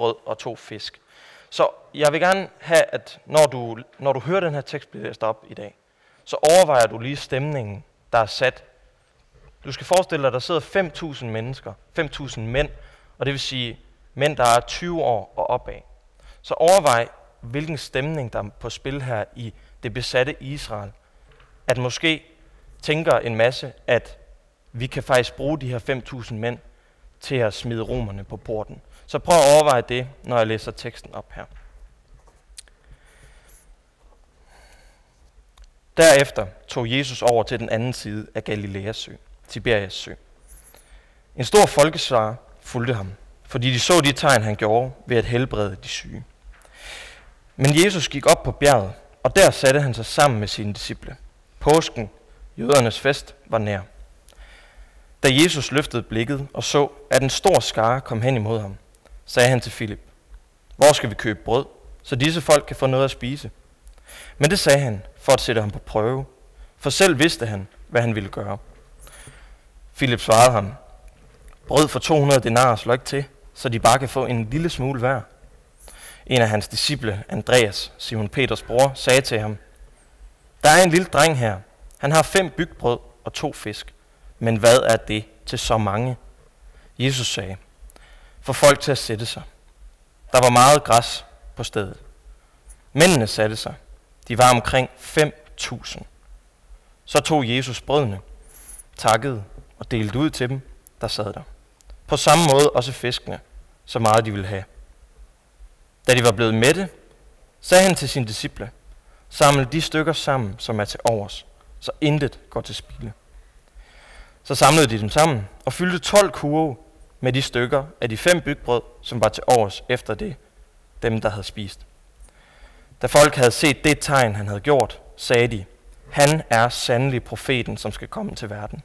brød og to fisk. Så jeg vil gerne have, at når du, når du hører den her tekst blive læst op i dag, så overvejer du lige stemningen, der er sat. Du skal forestille dig, at der sidder 5.000 mennesker, 5.000 mænd, og det vil sige mænd, der er 20 år og opad. Så overvej, hvilken stemning der er på spil her i det besatte Israel. At måske tænker en masse, at vi kan faktisk bruge de her 5.000 mænd til at smide romerne på porten. Så prøv at overveje det, når jeg læser teksten op her. Derefter tog Jesus over til den anden side af Galileas sø, Tiberias sø. En stor folkesvar fulgte ham, fordi de så de tegn, han gjorde ved at helbrede de syge. Men Jesus gik op på bjerget, og der satte han sig sammen med sine disciple. Påsken, jødernes fest, var nær. Da Jesus løftede blikket og så, at en stor skare kom hen imod ham, sagde han til Filip, hvor skal vi købe brød, så disse folk kan få noget at spise? Men det sagde han for at sætte ham på prøve, for selv vidste han, hvad han ville gøre. Filip svarede ham, brød for 200 denarer slår ikke til, så de bare kan få en lille smule hver. En af hans disciple, Andreas, Simon Peters bror, sagde til ham, der er en lille dreng her. Han har fem bygbrød og to fisk. Men hvad er det til så mange? Jesus sagde, for folk til at sætte sig. Der var meget græs på stedet. Mændene satte sig. De var omkring 5.000. Så tog Jesus brødene, takkede og delte ud til dem, der sad der. På samme måde også fiskene, så meget de ville have. Da de var blevet mætte, sagde han til sine disciple, samle de stykker sammen, som er til overs, så intet går til spilde. Så samlede de dem sammen og fyldte 12 kurve med de stykker af de fem bygbrød, som var til overs efter det, dem der havde spist. Da folk havde set det tegn, han havde gjort, sagde de, han er sandelig profeten, som skal komme til verden.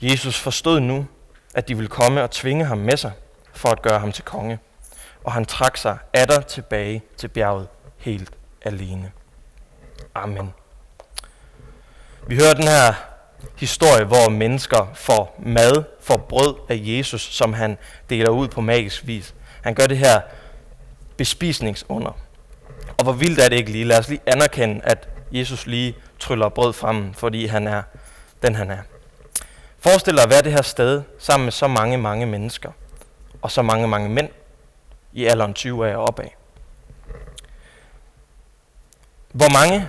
Jesus forstod nu, at de ville komme og tvinge ham med sig for at gøre ham til konge, og han trak sig atter tilbage til bjerget helt alene. Amen. Vi hører den her historie, hvor mennesker får mad, får brød af Jesus, som han deler ud på magisk vis. Han gør det her bespisningsunder. Og hvor vildt er det ikke lige? Lad os lige anerkende, at Jesus lige tryller brød frem, fordi han er den, han er. Forestil dig at være det her sted sammen med så mange, mange mennesker, og så mange, mange mænd i alderen 20 af og opad. Hvor mange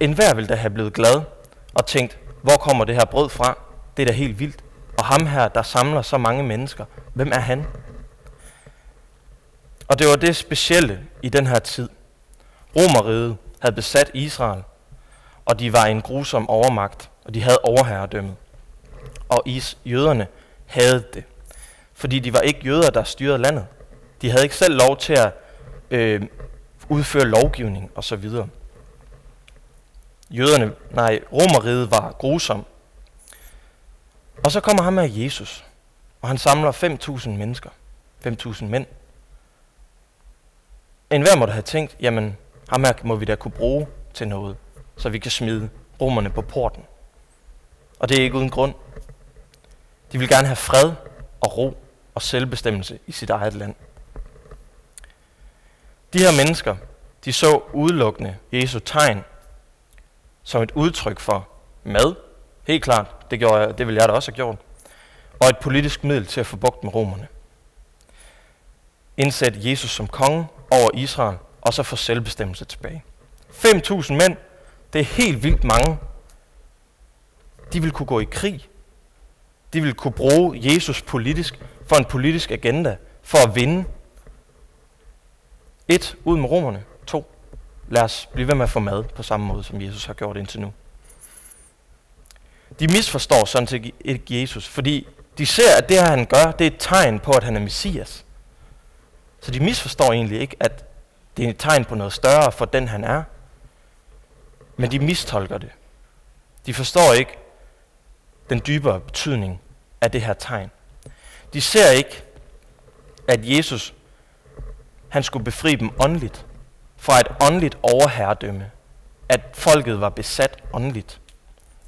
enhver vil da have blevet glad og tænkt, hvor kommer det her brød fra? Det er da helt vildt. Og ham her, der samler så mange mennesker, hvem er han? Og det var det specielle i den her tid. Romeriet havde besat Israel, og de var en grusom overmagt, og de havde overherredømmet. Og is, jøderne havde det, fordi de var ikke jøder, der styrede landet. De havde ikke selv lov til at øh, udføre lovgivning osv. Jøderne, nej, romeriet var grusom. Og så kommer ham med Jesus, og han samler 5.000 mennesker, 5.000 mænd. En hver måtte have tænkt, jamen, ham her må vi da kunne bruge til noget, så vi kan smide romerne på porten. Og det er ikke uden grund. De vil gerne have fred og ro og selvbestemmelse i sit eget land. De her mennesker, de så udelukkende Jesu tegn som et udtryk for mad, helt klart, det, gjorde jeg, det ville jeg da også have gjort, og et politisk middel til at få bugt med romerne. Indsæt Jesus som konge over Israel, og så få selvbestemmelse tilbage. 5.000 mænd, det er helt vildt mange. De vil kunne gå i krig. De vil kunne bruge Jesus politisk for en politisk agenda, for at vinde. Et, ud med romerne. To, lad os blive ved med at få mad på samme måde, som Jesus har gjort indtil nu. De misforstår sådan set ikke Jesus, fordi de ser, at det her, han gør, det er et tegn på, at han er Messias. Så de misforstår egentlig ikke, at det er et tegn på noget større for den, han er. Men de mistolker det. De forstår ikke den dybere betydning af det her tegn. De ser ikke, at Jesus han skulle befri dem åndeligt fra et åndeligt overherredømme. At folket var besat åndeligt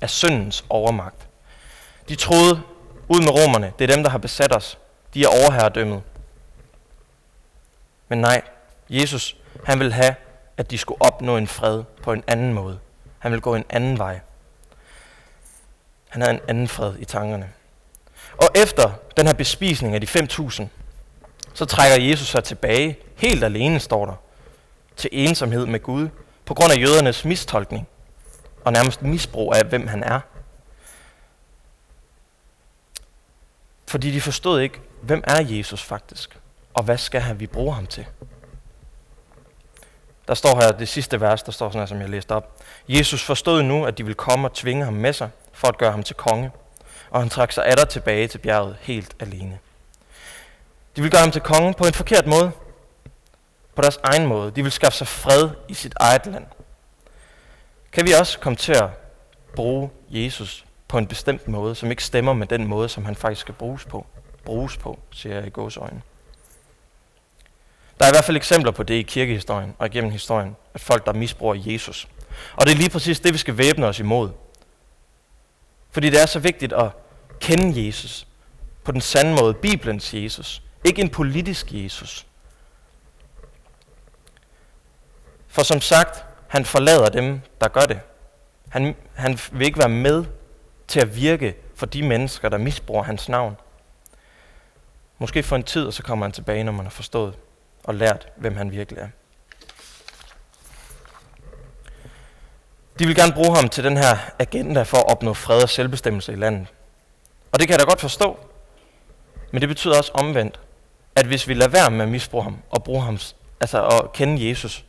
af syndens overmagt. De troede, ud med romerne, det er dem, der har besat os. De er overherredømmet. Men nej, Jesus, han vil have, at de skulle opnå en fred på en anden måde. Han vil gå en anden vej. Han havde en anden fred i tankerne. Og efter den her bespisning af de 5.000, så trækker Jesus sig tilbage, helt alene står der, til ensomhed med Gud, på grund af jødernes mistolkning og nærmest misbrug af, hvem han er. Fordi de forstod ikke, hvem er Jesus faktisk, og hvad skal han, vi bruge ham til? Der står her det sidste vers, der står sådan her, som jeg læste op. Jesus forstod nu, at de ville komme og tvinge ham med sig, for at gøre ham til konge, og han trak sig atter tilbage til bjerget helt alene. De ville gøre ham til konge på en forkert måde, på deres egen måde. De ville skaffe sig fred i sit eget land. Kan vi også komme til at bruge Jesus på en bestemt måde, som ikke stemmer med den måde, som han faktisk skal bruges på? Bruges på, siger jeg i gåsøjne. Der er i hvert fald eksempler på det i kirkehistorien og igennem historien, at folk, der misbruger Jesus. Og det er lige præcis det, vi skal væbne os imod. Fordi det er så vigtigt at kende Jesus på den sande måde, Bibelens Jesus. Ikke en politisk Jesus. For som sagt, han forlader dem, der gør det. Han, han vil ikke være med til at virke for de mennesker, der misbruger hans navn. Måske for en tid, og så kommer han tilbage, når man har forstået og lært, hvem han virkelig er. De vil gerne bruge ham til den her agenda for at opnå fred og selvbestemmelse i landet. Og det kan jeg da godt forstå. Men det betyder også omvendt, at hvis vi lader være med at misbruge ham og bruge ham, altså at kende Jesus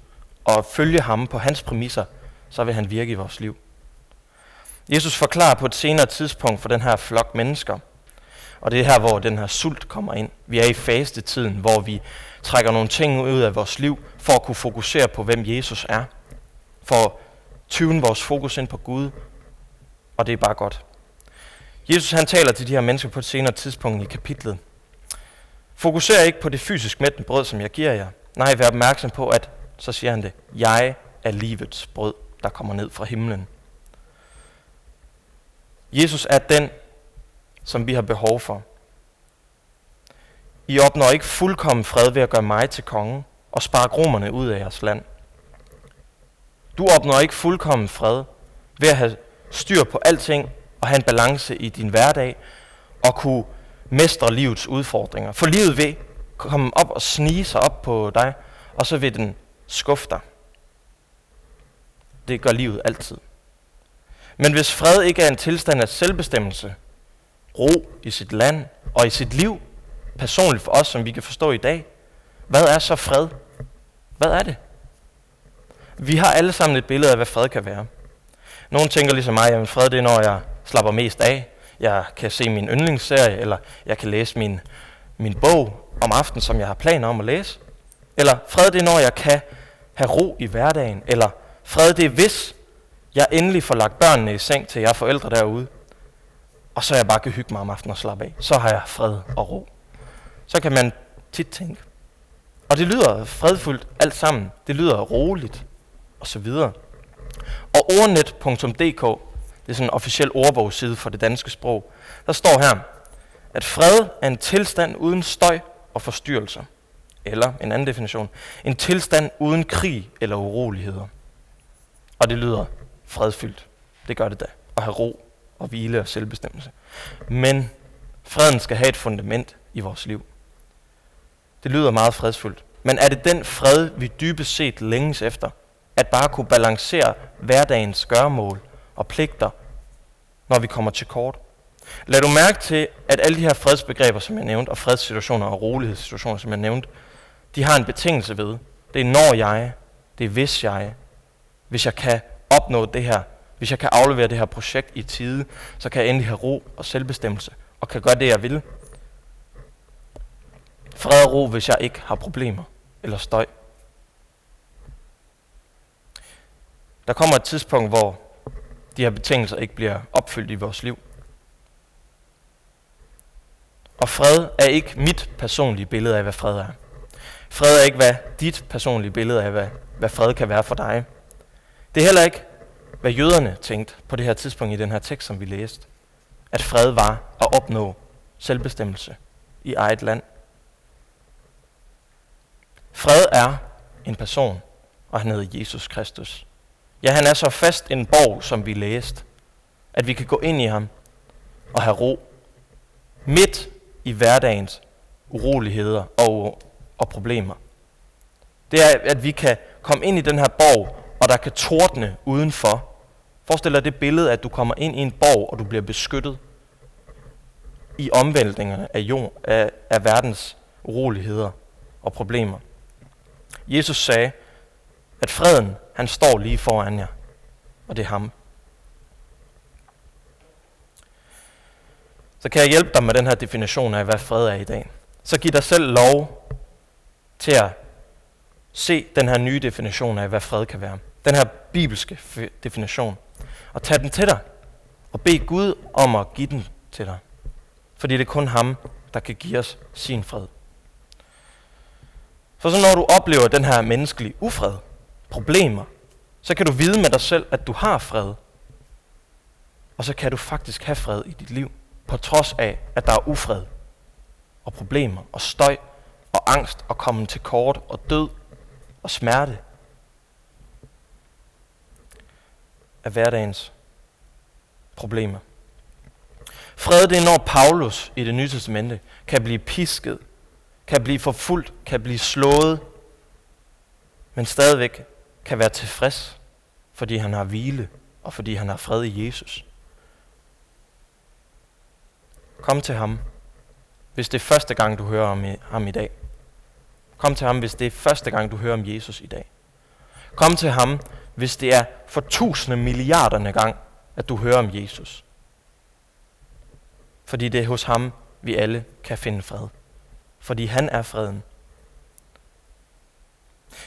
og følge ham på hans præmisser, så vil han virke i vores liv. Jesus forklarer på et senere tidspunkt for den her flok mennesker, og det er her, hvor den her sult kommer ind. Vi er i fastetiden, hvor vi trækker nogle ting ud af vores liv, for at kunne fokusere på, hvem Jesus er. For at tyve vores fokus ind på Gud, og det er bare godt. Jesus han taler til de her mennesker på et senere tidspunkt i kapitlet. Fokuser ikke på det fysisk mættende brød, som jeg giver jer. Nej, vær opmærksom på, at, så siger han det, jeg er livets brød, der kommer ned fra himlen. Jesus er den, som vi har behov for. I opnår ikke fuldkommen fred ved at gøre mig til konge og spare romerne ud af jeres land. Du opnår ikke fuldkommen fred ved at have styr på alting og have en balance i din hverdag og kunne mestre livets udfordringer. For livet vil komme op og snige sig op på dig, og så vil den skuffe dig. Det gør livet altid. Men hvis fred ikke er en tilstand af selvbestemmelse, ro i sit land og i sit liv, personligt for os, som vi kan forstå i dag, hvad er så fred? Hvad er det? Vi har alle sammen et billede af, hvad fred kan være. Nogle tænker ligesom mig, at fred det er, når jeg slapper mest af. Jeg kan se min yndlingsserie, eller jeg kan læse min, min bog om aftenen, som jeg har planer om at læse. Eller fred det er, når jeg kan have ro i hverdagen. Eller fred det er, hvis jeg endelig får lagt børnene i seng til jer forældre derude. Og så jeg bare kan hygge mig om aftenen og slappe af. Så har jeg fred og ro. Så kan man tit tænke. Og det lyder fredfuldt alt sammen. Det lyder roligt og så videre. Og ordnet.dk, det er sådan en officiel ordbogsside for det danske sprog, der står her, at fred er en tilstand uden støj og forstyrrelser. Eller en anden definition, en tilstand uden krig eller uroligheder. Og det lyder fredfyldt. Det gør det da. At have ro og hvile og selvbestemmelse. Men freden skal have et fundament i vores liv. Det lyder meget fredsfuldt. Men er det den fred, vi dybest set længes efter? at bare kunne balancere hverdagens gørmål og pligter, når vi kommer til kort. Lad du mærke til, at alle de her fredsbegreber, som jeg nævnte, og fredssituationer og rolighedssituationer, som jeg nævnte, de har en betingelse ved. Det er når jeg, det er hvis jeg, hvis jeg kan opnå det her, hvis jeg kan aflevere det her projekt i tide, så kan jeg endelig have ro og selvbestemmelse, og kan gøre det, jeg vil. Fred og ro, hvis jeg ikke har problemer eller støj. Der kommer et tidspunkt, hvor de her betingelser ikke bliver opfyldt i vores liv. Og fred er ikke mit personlige billede af, hvad fred er. Fred er ikke, hvad dit personlige billede af, hvad, hvad fred kan være for dig. Det er heller ikke, hvad jøderne tænkte på det her tidspunkt i den her tekst, som vi læste. At fred var at opnå selvbestemmelse i eget land. Fred er en person, og han hedder Jesus Kristus. Ja, han er så fast en borg, som vi læste, at vi kan gå ind i ham og have ro midt i hverdagens uroligheder og, og problemer. Det er, at vi kan komme ind i den her borg, og der kan tordne udenfor. Forestil dig det billede, at du kommer ind i en borg, og du bliver beskyttet i omvæltningerne af, jord, af, af verdens uroligheder og problemer. Jesus sagde, at freden, han står lige foran jer, og det er ham. Så kan jeg hjælpe dig med den her definition af, hvad fred er i dag. Så giv dig selv lov til at se den her nye definition af, hvad fred kan være. Den her bibelske definition. Og tag den til dig. Og bed Gud om at give den til dig. Fordi det er kun ham, der kan give os sin fred. For så når du oplever den her menneskelige ufred, problemer, så kan du vide med dig selv, at du har fred. Og så kan du faktisk have fred i dit liv, på trods af, at der er ufred og problemer og støj og angst og komme til kort og død og smerte af hverdagens problemer. Fred det er, når Paulus i det nye testamente kan blive pisket, kan blive forfulgt, kan blive slået, men stadigvæk kan være tilfreds, fordi han har hvile og fordi han har fred i Jesus. Kom til ham, hvis det er første gang, du hører om ham i dag. Kom til ham, hvis det er første gang, du hører om Jesus i dag. Kom til ham, hvis det er for tusinde milliarderne gang, at du hører om Jesus. Fordi det er hos ham, vi alle kan finde fred. Fordi han er freden.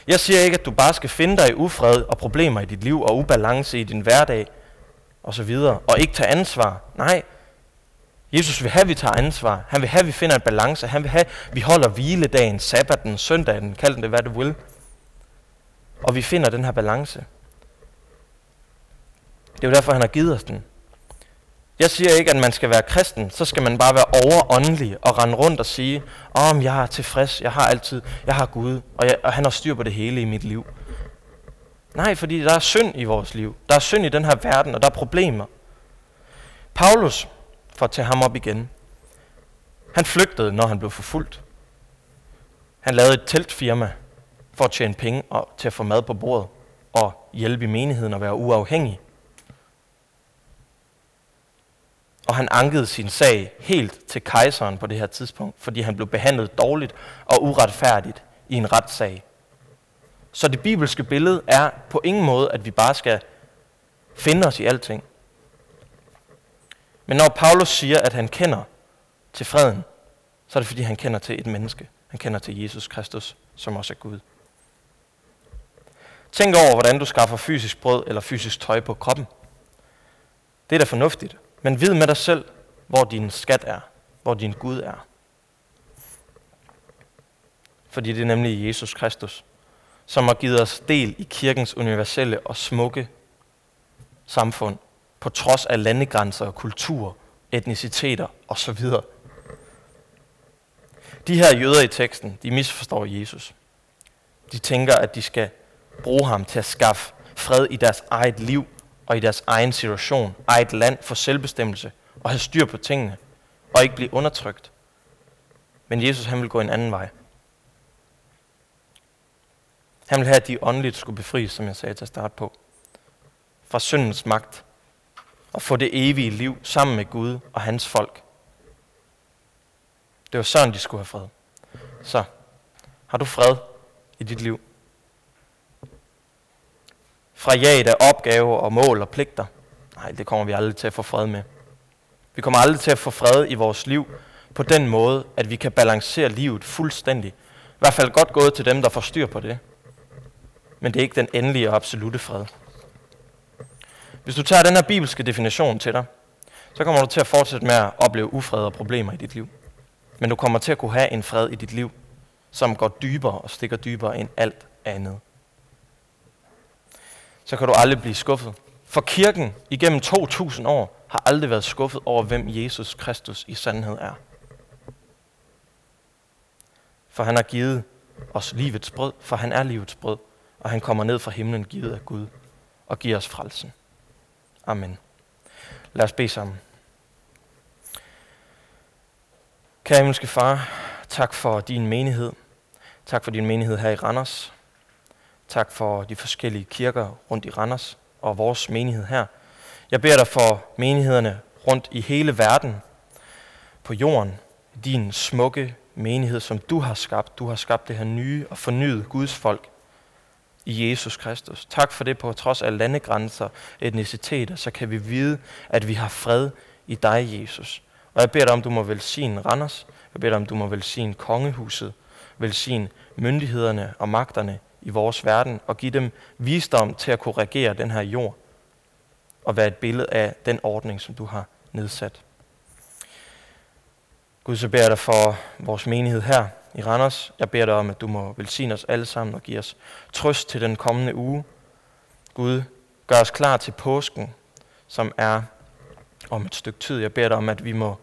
Jeg siger ikke, at du bare skal finde dig i ufred og problemer i dit liv og ubalance i din hverdag og så videre, og ikke tage ansvar. Nej, Jesus vil have, at vi tager ansvar. Han vil have, at vi finder en balance. Han vil have, at vi holder hviledagen, sabbaten, søndagen, kald den det hvad du vil. Og vi finder den her balance. Det er jo derfor, han har givet os den. Jeg siger ikke, at man skal være kristen, så skal man bare være overåndelig og rende rundt og sige, om oh, jeg er tilfreds, jeg har altid, jeg har Gud, og, jeg, og han har styr på det hele i mit liv. Nej, fordi der er synd i vores liv. Der er synd i den her verden, og der er problemer. Paulus, for at tage ham op igen, han flygtede, når han blev forfulgt. Han lavede et teltfirma for at tjene penge og til at få mad på bordet og hjælpe i menigheden og være uafhængig. og han ankede sin sag helt til kejseren på det her tidspunkt, fordi han blev behandlet dårligt og uretfærdigt i en retssag. Så det bibelske billede er på ingen måde, at vi bare skal finde os i alting. Men når Paulus siger, at han kender til freden, så er det fordi, han kender til et menneske. Han kender til Jesus Kristus, som også er Gud. Tænk over, hvordan du skaffer fysisk brød eller fysisk tøj på kroppen. Det er da fornuftigt. Men vid med dig selv, hvor din skat er, hvor din Gud er. Fordi det er nemlig Jesus Kristus, som har givet os del i kirkens universelle og smukke samfund, på trods af landegrænser, kultur, etniciteter osv. De her jøder i teksten, de misforstår Jesus. De tænker, at de skal bruge ham til at skaffe fred i deres eget liv og i deres egen situation, eget land for selvbestemmelse og have styr på tingene og ikke blive undertrykt. Men Jesus han vil gå en anden vej. Han vil have, at de åndeligt skulle befries, som jeg sagde til at starte på, fra syndens magt og få det evige liv sammen med Gud og hans folk. Det var sådan, de skulle have fred. Så, har du fred i dit liv? fra jaget af opgaver og mål og pligter. Nej, det kommer vi aldrig til at få fred med. Vi kommer aldrig til at få fred i vores liv på den måde, at vi kan balancere livet fuldstændig. I hvert fald godt gået til dem, der får styr på det. Men det er ikke den endelige og absolute fred. Hvis du tager den her bibelske definition til dig, så kommer du til at fortsætte med at opleve ufred og problemer i dit liv. Men du kommer til at kunne have en fred i dit liv, som går dybere og stikker dybere end alt andet så kan du aldrig blive skuffet. For kirken igennem 2000 år har aldrig været skuffet over, hvem Jesus Kristus i sandhed er. For han har givet os livets brød, for han er livets brød, og han kommer ned fra himlen givet af Gud og giver os frelsen. Amen. Lad os bede sammen. Kære himmelske far, tak for din menighed. Tak for din menighed her i Randers. Tak for de forskellige kirker rundt i Randers og vores menighed her. Jeg beder dig for menighederne rundt i hele verden, på jorden, din smukke menighed, som du har skabt. Du har skabt det her nye og fornyet Guds folk i Jesus Kristus. Tak for det på trods af landegrænser, etniciteter, så kan vi vide, at vi har fred i dig, Jesus. Og jeg beder dig om, du må velsigne Randers. Jeg beder dig om, du må velsigne kongehuset, velsigne myndighederne og magterne i vores verden, og give dem visdom til at kunne regere den her jord, og være et billede af den ordning, som du har nedsat. Gud, så beder jeg dig for vores menighed her i Randers. Jeg beder dig om, at du må velsigne os alle sammen og give os trøst til den kommende uge. Gud, gør os klar til påsken, som er om et stykke tid. Jeg beder dig om, at vi må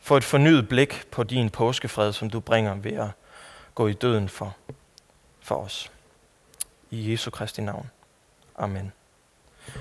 få et fornyet blik på din påskefred, som du bringer ved at gå i døden for, for os. I Jesu Kristi navn. Amen.